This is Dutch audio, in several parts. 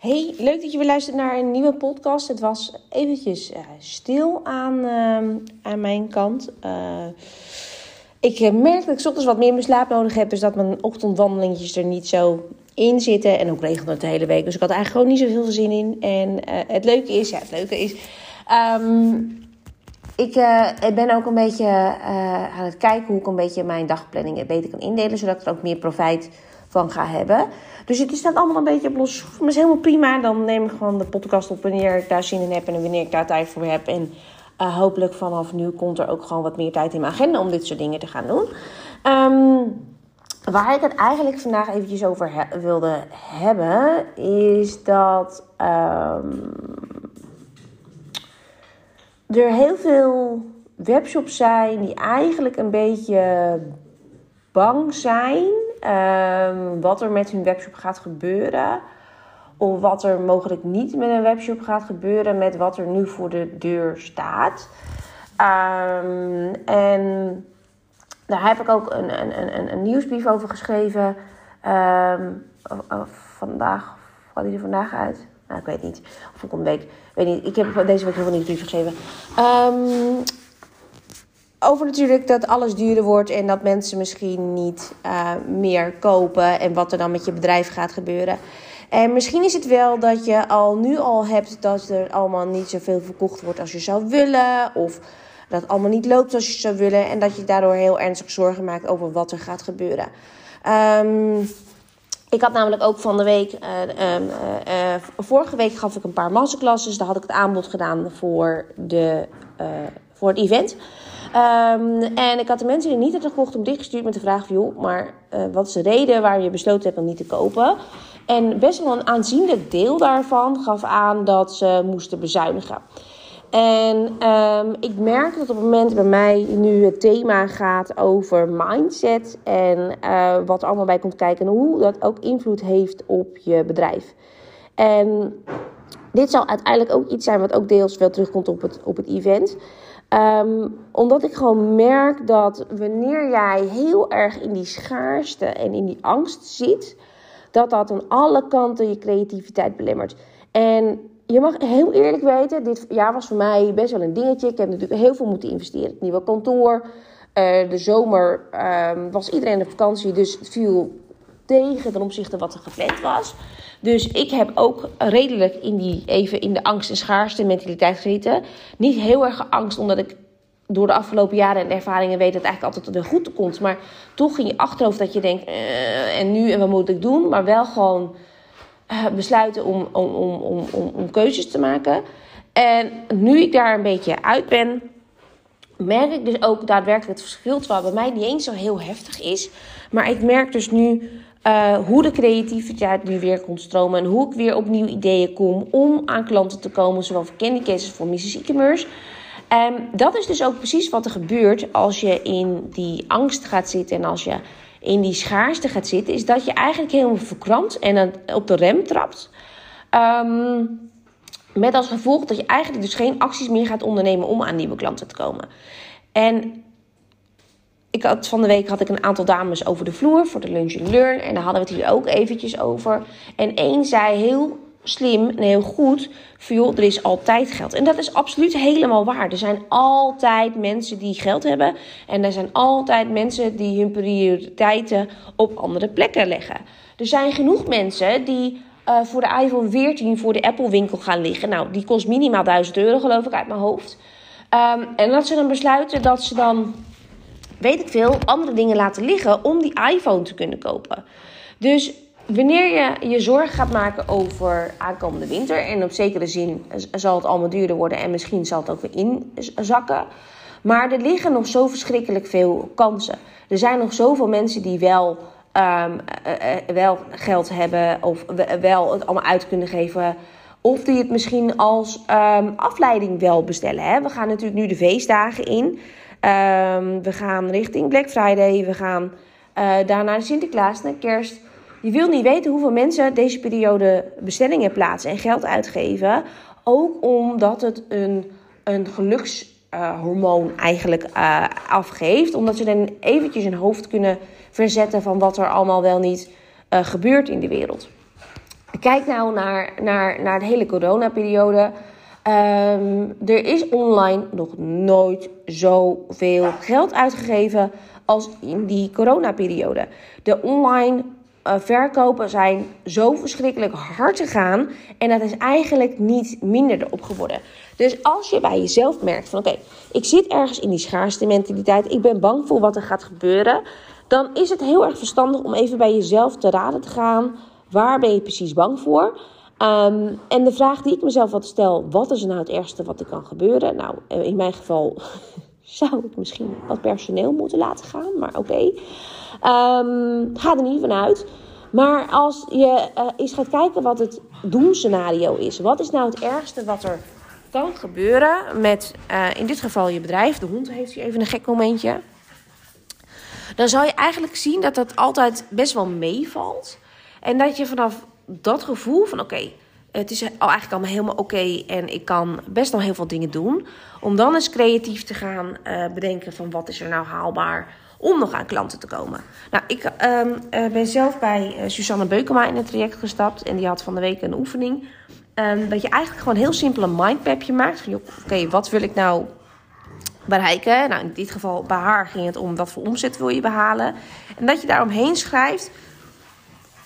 Hey, leuk dat je weer luistert naar een nieuwe podcast. Het was eventjes uh, stil aan, uh, aan mijn kant. Uh, ik uh, merk dat ik ochtends wat meer mijn slaap nodig heb. Dus dat mijn ochtendwandelingetjes er niet zo in zitten. En ook regelde het de hele week. Dus ik had eigenlijk gewoon niet zoveel zin in. En het leuke is, ja, het leuke is. Um, ik ben ook een beetje aan het kijken hoe ik een beetje mijn dagplanning beter kan indelen. Zodat ik er ook meer profijt van ga hebben. Dus het staat allemaal een beetje op los. Is helemaal prima. Dan neem ik gewoon de podcast op wanneer ik daar zin in heb en wanneer ik daar tijd voor heb. En uh, hopelijk vanaf nu komt er ook gewoon wat meer tijd in mijn agenda om dit soort dingen te gaan doen. Um, waar ik het eigenlijk vandaag eventjes over wilde hebben, is dat um, er heel veel webshops zijn die eigenlijk een beetje bang zijn um, wat er met hun webshop gaat gebeuren. Of wat er mogelijk niet met een webshop gaat gebeuren met wat er nu voor de deur staat. Um, en daar heb ik ook een, een, een, een nieuwsbrief over geschreven. Um, vandaag, gaat die er vandaag uit? Nou, ik weet niet. Of ik een week. weet niet. Ik heb deze week heel veel nieuwsbrief geschreven. Um, over natuurlijk dat alles duurder wordt en dat mensen misschien niet uh, meer kopen en wat er dan met je bedrijf gaat gebeuren. En misschien is het wel dat je al nu al hebt dat er allemaal niet zoveel verkocht wordt als je zou willen. Of dat het allemaal niet loopt zoals je zou willen. En dat je daardoor heel ernstig zorgen maakt over wat er gaat gebeuren. Um, ik had namelijk ook van de week, uh, uh, uh, vorige week gaf ik een paar masterclasses. Daar had ik het aanbod gedaan voor, de, voor het event. Um, en ik had de mensen die niet hadden gekocht op dichtgestuurd met de vraag van... joh, maar uh, wat is de reden waarom je besloten hebt om niet te kopen? En best wel een aanzienlijk deel daarvan gaf aan dat ze moesten bezuinigen. En um, ik merk dat op het moment bij mij nu het thema gaat over mindset... en uh, wat er allemaal bij komt kijken en hoe dat ook invloed heeft op je bedrijf. En dit zal uiteindelijk ook iets zijn wat ook deels wel terugkomt op het, op het event... Um, omdat ik gewoon merk dat wanneer jij heel erg in die schaarste en in die angst zit, dat dat aan alle kanten je creativiteit belemmert. En je mag heel eerlijk weten, dit jaar was voor mij best wel een dingetje. Ik heb natuurlijk heel veel moeten investeren. Het nieuwe kantoor. Uh, de zomer um, was iedereen op vakantie, dus het viel tegen ten opzichte wat er gepland was. Dus ik heb ook redelijk in die, even in de angst- en schaarste mentaliteit gezeten. Niet heel erg angst, omdat ik door de afgelopen jaren en ervaringen weet dat het eigenlijk altijd weer goed komt. Maar toch in je achterhoofd dat je denkt, uh, en nu en wat moet ik doen? Maar wel gewoon uh, besluiten om, om, om, om, om, om keuzes te maken. En nu ik daar een beetje uit ben, merk ik dus ook daadwerkelijk het verschil. Terwijl bij mij niet eens zo heel heftig is. Maar ik merk dus nu uh, hoe de creativiteit nu weer komt stromen. En hoe ik weer op nieuwe ideeën kom om aan klanten te komen. Zowel voor candy cases voor Mrs. E-commerce. En dat is dus ook precies wat er gebeurt als je in die angst gaat zitten. En als je in die schaarste gaat zitten. Is dat je eigenlijk helemaal verkrampt en op de rem trapt. Um, met als gevolg dat je eigenlijk dus geen acties meer gaat ondernemen om aan nieuwe klanten te komen. En ik had, van de week had ik een aantal dames over de vloer voor de lunch and learn. En daar hadden we het hier ook eventjes over. En één zei heel slim en heel goed: joh, er is altijd geld. En dat is absoluut helemaal waar. Er zijn altijd mensen die geld hebben. En er zijn altijd mensen die hun prioriteiten op andere plekken leggen. Er zijn genoeg mensen die uh, voor de iPhone 14 voor de Apple winkel gaan liggen. Nou, die kost minimaal 1000 euro, geloof ik, uit mijn hoofd. Um, en dat ze dan besluiten dat ze dan, weet ik veel, andere dingen laten liggen om die iPhone te kunnen kopen. Dus wanneer je je zorgen gaat maken over aankomende winter, en op zekere zin zal het allemaal duurder worden en misschien zal het ook weer inzakken. Maar er liggen nog zo verschrikkelijk veel kansen. Er zijn nog zoveel mensen die wel um, uh, wel geld hebben of wel het allemaal uit kunnen geven. Of die het misschien als um, afleiding wel bestellen. Hè? We gaan natuurlijk nu de feestdagen in. Ehm, we gaan richting Black Friday. We gaan uh, daarna de Sinterklaas, naar kerst. Je wil niet weten hoeveel mensen deze periode bestellingen plaatsen en geld uitgeven. Ook omdat het een, een gelukshormoon eigenlijk uh, afgeeft. Omdat ze dan eventjes hun hoofd kunnen verzetten van wat er allemaal wel niet uh, gebeurt in de wereld. Kijk nou naar, naar, naar de hele coronaperiode. Um, er is online nog nooit zoveel geld uitgegeven als in die coronaperiode. De online uh, verkopen zijn zo verschrikkelijk hard gegaan. En dat is eigenlijk niet minder erop geworden. Dus als je bij jezelf merkt van oké, ik zit ergens in die schaarste mentaliteit. Ik ben bang voor wat er gaat gebeuren. Dan is het heel erg verstandig om even bij jezelf te raden te gaan. Waar ben je precies bang voor? Um, en de vraag die ik mezelf wat stel, wat is nou het ergste wat er kan gebeuren? Nou, in mijn geval zou ik misschien wat personeel moeten laten gaan, maar oké. Um, ga er niet vanuit. Maar als je uh, eens gaat kijken wat het doemscenario is. Wat is nou het ergste wat er kan gebeuren met uh, in dit geval je bedrijf. De hond heeft hier even een gek momentje. Dan zou je eigenlijk zien dat dat altijd best wel meevalt. En dat je vanaf dat gevoel van oké, het is eigenlijk allemaal helemaal oké en ik kan best nog heel veel dingen doen. Om dan eens creatief te gaan uh, bedenken van wat is er nou haalbaar om nog aan klanten te komen. Nou, ik uh, ben zelf bij uh, Susanne Beukema in het traject gestapt en die had van de week een oefening. Um, dat je eigenlijk gewoon heel simpel een mindmapje maakt van oké, wat wil ik nou bereiken? Nou, in dit geval bij haar ging het om wat voor omzet wil je behalen. En dat je daaromheen schrijft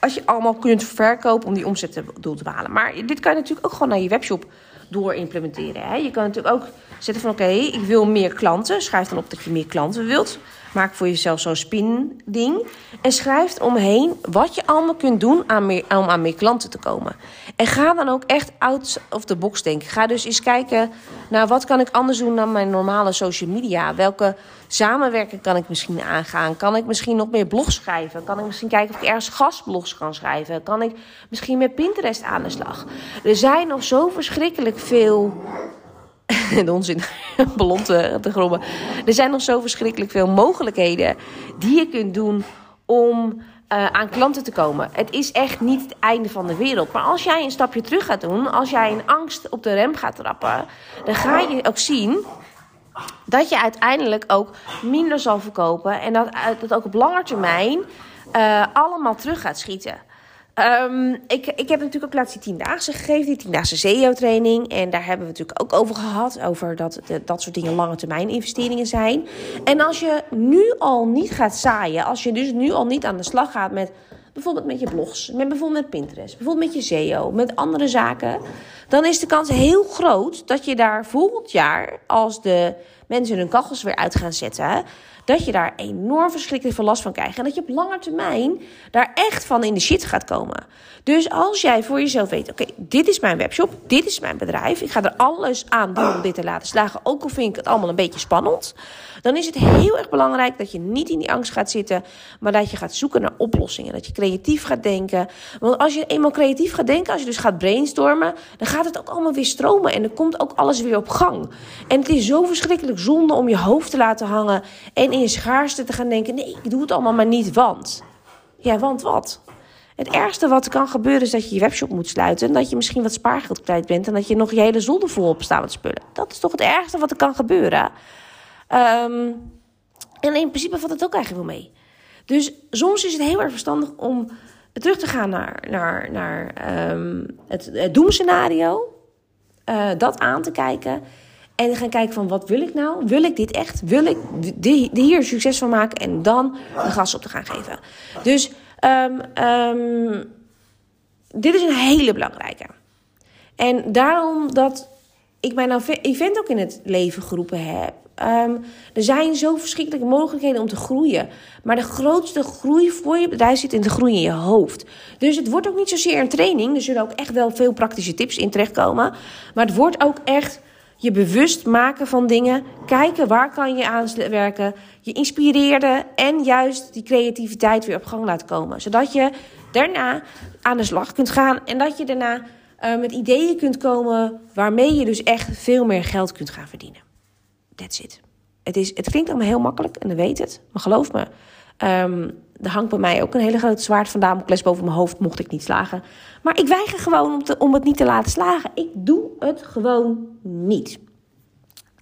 als je allemaal kunt verkopen om die omzet te, doel te behalen. Maar dit kan je natuurlijk ook gewoon naar je webshop door implementeren. Hè? Je kan natuurlijk ook zetten van oké, ik wil meer klanten. Schrijf dan op dat je meer klanten wilt. Maak voor jezelf zo'n spin-ding. En schrijf omheen wat je allemaal kunt doen aan meer, om aan meer klanten te komen. En ga dan ook echt out of the box denken. Ga dus eens kijken naar wat kan ik anders doen dan mijn normale social media. Welke samenwerking kan ik misschien aangaan? Kan ik misschien nog meer blogs schrijven? Kan ik misschien kijken of ik ergens gastblogs kan schrijven? Kan ik misschien met Pinterest aan de slag? Er zijn nog zo verschrikkelijk veel de onzin, ballon te, te grommen. Er zijn nog zo verschrikkelijk veel mogelijkheden die je kunt doen om uh, aan klanten te komen. Het is echt niet het einde van de wereld. Maar als jij een stapje terug gaat doen, als jij in angst op de rem gaat trappen, dan ga je ook zien dat je uiteindelijk ook minder zal verkopen en dat, dat ook op lange termijn uh, allemaal terug gaat schieten. Um, ik, ik heb natuurlijk ook laatst die tiendaagse gegeven, die tiendaagse SEO-training. En daar hebben we natuurlijk ook over gehad, over dat dat soort dingen lange termijn investeringen zijn. En als je nu al niet gaat zaaien, als je dus nu al niet aan de slag gaat met bijvoorbeeld met je blogs, met bijvoorbeeld met Pinterest, bijvoorbeeld met je SEO, met andere zaken, dan is de kans heel groot dat je daar volgend jaar, als de mensen hun kachels weer uit gaan zetten, dat je daar enorm verschrikkelijk veel last van krijgt. En dat je op lange termijn daar echt van in de shit gaat komen. Dus als jij voor jezelf weet, oké, dit is mijn webshop, dit is mijn bedrijf. Ik ga er alles aan doen om dit te laten slagen. Ook al vind ik het allemaal een beetje spannend. Dan is het heel erg belangrijk dat je niet in die angst gaat zitten. Maar dat je gaat zoeken naar oplossingen. Dat je creatief gaat denken. Want als je eenmaal creatief gaat denken, als je dus gaat brainstormen. Dan gaat het ook allemaal weer stromen. En dan komt ook alles weer op gang. En het is zo verschrikkelijk zonde om je hoofd te laten hangen. En in je schaarste te gaan denken: nee, ik doe het allemaal maar niet, want. Ja, want wat? Het ergste wat kan gebeuren is dat je je webshop moet sluiten. En dat je misschien wat spaargeld kwijt bent. En dat je nog je hele zolder vol op staat met spullen. Dat is toch het ergste wat er kan gebeuren. Um, en in principe valt het ook eigenlijk wel mee. Dus soms is het heel erg verstandig om terug te gaan naar, naar, naar um, het, het doemscenario. Uh, dat aan te kijken. En gaan kijken van wat wil ik nou? Wil ik dit echt? Wil ik hier succes van maken? En dan de gas op te gaan geven. Dus um, um, dit is een hele belangrijke. En daarom dat ik mij nou event ook in het leven geroepen heb. Um, er zijn zo verschrikkelijke mogelijkheden om te groeien. Maar de grootste groei voor je bedrijf zit in de groei in je hoofd. Dus het wordt ook niet zozeer een training. Er zullen ook echt wel veel praktische tips in terechtkomen. Maar het wordt ook echt je bewust maken van dingen. Kijken waar kan je aan werken. Je inspireerde en juist die creativiteit weer op gang laten komen. Zodat je daarna aan de slag kunt gaan. En dat je daarna uh, met ideeën kunt komen waarmee je dus echt veel meer geld kunt gaan verdienen. That's it. Het, is, het klinkt allemaal heel makkelijk en dan weet het. Maar geloof me, um, er hangt bij mij ook een hele grote zwaard van Damocles boven mijn hoofd, mocht ik niet slagen. Maar ik weiger gewoon om, om het niet te laten slagen. Ik doe het gewoon niet.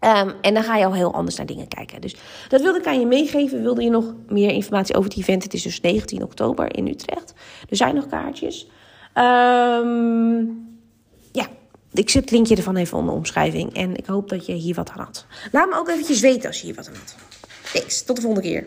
Um, en dan ga je al heel anders naar dingen kijken. Dus dat wilde ik aan je meegeven. Wilde je nog meer informatie over het event? Het is dus 19 oktober in Utrecht. Er zijn nog kaartjes. Um, ja, ik zet het linkje ervan even onder de omschrijving. En ik hoop dat je hier wat aan had. Laat me ook eventjes weten als je hier wat aan had. Thanks, tot de volgende keer.